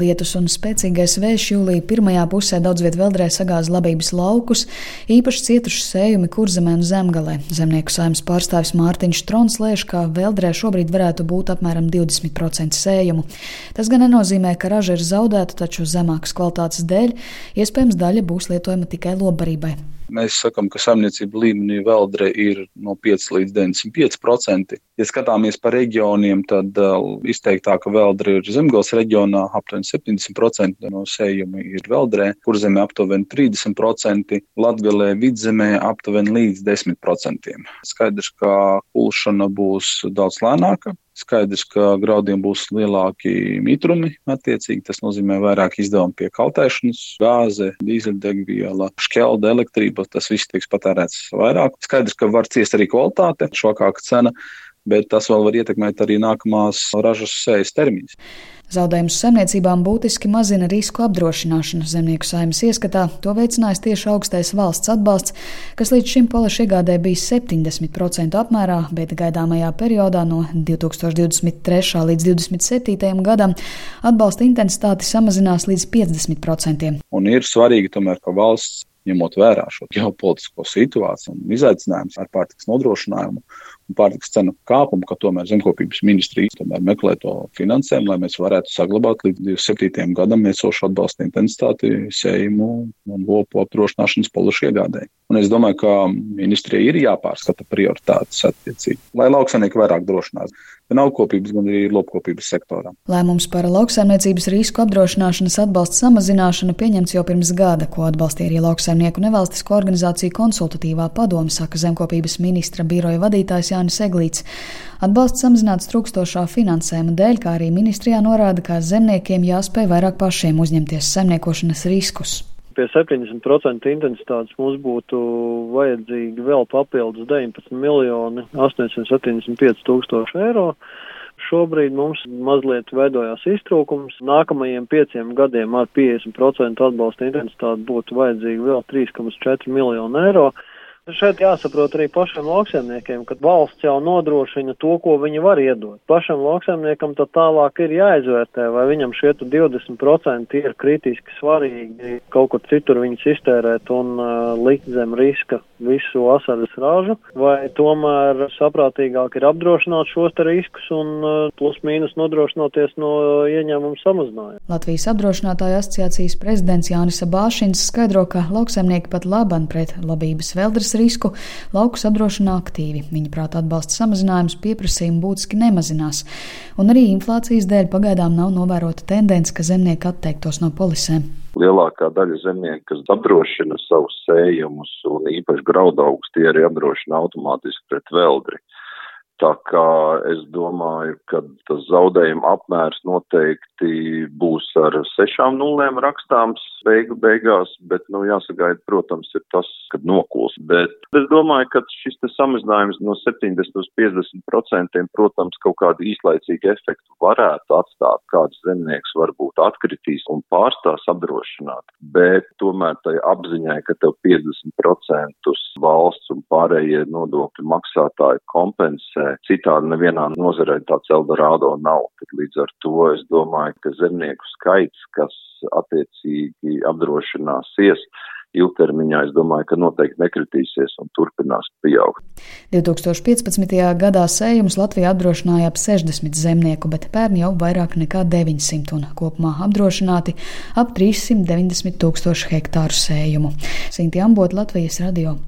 Lietus un spēcīgais vējš jūlijā pirmajā pusē daudz vietā Veldrē sagāza labības laukus, īpaši cietuši sējumi kurzemē un zemgalē. Zemnieku saimnes pārstāvis Mārtiņš Strons lēš, ka Veldrē šobrīd varētu būt apmēram 20% sējumu. Tas gan nenozīmē, ka raža ir zaudēta, taču zemākas kvalitātes dēļ iespējams daļa būs lietojama tikai lobarībai. Mēs sakām, ka saimniecība līmenī veldre ir no 5 līdz 95%. Ja skatāmies pa reģioniem, tad uh, izteiktāk veldre ir zemgals reģionā aptuveni 70% no sējuma ir veldrē, kur zemē aptuveni 30%, latgalē vidzemē aptuveni līdz 10%. Skaidrs, ka kulšana būs daudz lēnāka, Skaidrs, ka graudiem būs lielāki mitrumi, attiecīgi tas nozīmē vairāk izdevumu pie kaltēšanas, gāze, dīzeļdegviela, šķelda, elektrība, tas viss tiks patērēts vairāk. Skaidrs, ka var ciest arī kvalitāte, šokāka cena, bet tas vēl var ietekmēt arī nākamās ražas sējas termiņus. Zaudējumus saimniecībām būtiski mazina risku apdrošināšana. Zemnieku saimnes ieskatā to veicinājis tieši augstais valsts atbalsts, kas līdz šim polišu iegādē bijis 70% apmērā, bet gaidāmajā periodā no 2023. līdz 2027. gadam atbalsta intensitāte samazinās līdz 50%. Un ir svarīgi tomēr, ka valsts ņemot vērā šo ģeopolitisko situāciju un izaicinājumus ar pārtikas nodrošinājumu un pārtikas cenu kāpumu, ka tomēr zemkopības ministrija tomēr meklē to finansējumu, lai mēs varētu saglabāt līdz 27. gadam esošu atbalsta intensitāti sējumu un lopu apdrošināšanas polišu iegādēji. Un es domāju, ka ministrijai ir jāpārskata prioritātes attiecīgi, lai lauksanieki vairāk drošinās gan augkopības, gan arī lopkopības sektorā. Lēmums par lauksaimniecības risku apdrošināšanas atbalsta samazināšanu pieņemts jau pirms gada, ko atbalstīja arī lauksaimnieku nevalstisko organizāciju konsultatīvā padome, saka zemkopības ministra biroja vadītājs Jānis Eglīts. Atbalsts samazināts trūkstošā finansējuma dēļ, kā arī ministrijā norāda, ka zemniekiem jāspēj vairāk pašiem uzņemties saimniekošanas riskus pie 70% intensitātes mums būtu vajadzīgi vēl papildus 19 miljoni 875 tūkstoši eiro. Šobrīd mums mazliet veidojās iztrūkums. Nākamajiem pieciem gadiem ar 50% atbalsta intensitāti būtu vajadzīgi vēl 3,4 miljonu eiro. Šeit jāsaprot arī pašiem lauksaimniekiem, ka valsts jau nodrošina to, ko viņi var iedot. Pašam lauksaimniekam tad tālāk ir jāizvērtē, vai viņam šie 20% ir kritiski svarīgi kaut kur citur viņus iztērēt un uh, likt zem riska visu vasaras ražu, vai tomēr saprātīgāk ir apdrošināt šos riskus un uh, plus mīnus nodrošinoties no ieņēmumu samazinājuma. Latvijas apdrošinātāja asociācijas prezidents Jānis Abāšins skaidro, ka lauksaimnieki pat laban pret labības veldras risku laukus apdrošina aktīvi. Viņa prāta atbalsta samazinājums pieprasījumu būtiski nemazinās, un arī inflācijas dēļ pagaidām nav novērota tendence, ka zemnieki atteiktos no polisēm. Lielākā daļa zemnieku, kas apdrošina savus sējumus un īpaši graudaugus, tie arī apdrošina automātiski pret veldri. Tā kā es domāju, ka tas zaudējuma apmērs noteikti būs ar sešām nulēm rakstāms beigu beigās, bet, nu, jāsagaida, protams, ir tas, kad nokuls. Bet es domāju, ka šis samazinājums no 70 līdz 50 procentiem, protams, kaut kādu īslaicīgu efektu varētu atstāt. Kāds zemnieks varbūt atkritīs un pārstās apdrošināt, bet tomēr tai apziņai, ka tev 50% valsts un pārējie nodokļu maksātāji kompensē citādi nevienā nozarē tāds Eldorado nav. Tad līdz ar to es domāju, ka zemnieku skaits, kas attiecīgi apdrošināsies, ilgtermiņā es domāju, ka noteikti nekritīsies un turpinās pieaugt. 2015. gadā sējums Latvijā apdrošināja ap 60 zemnieku, bet pērn jau vairāk nekā 900 un kopumā apdrošināti ap 390 tūkstoši hektāru sējumu. Sinti Ambot, Latvijas radio.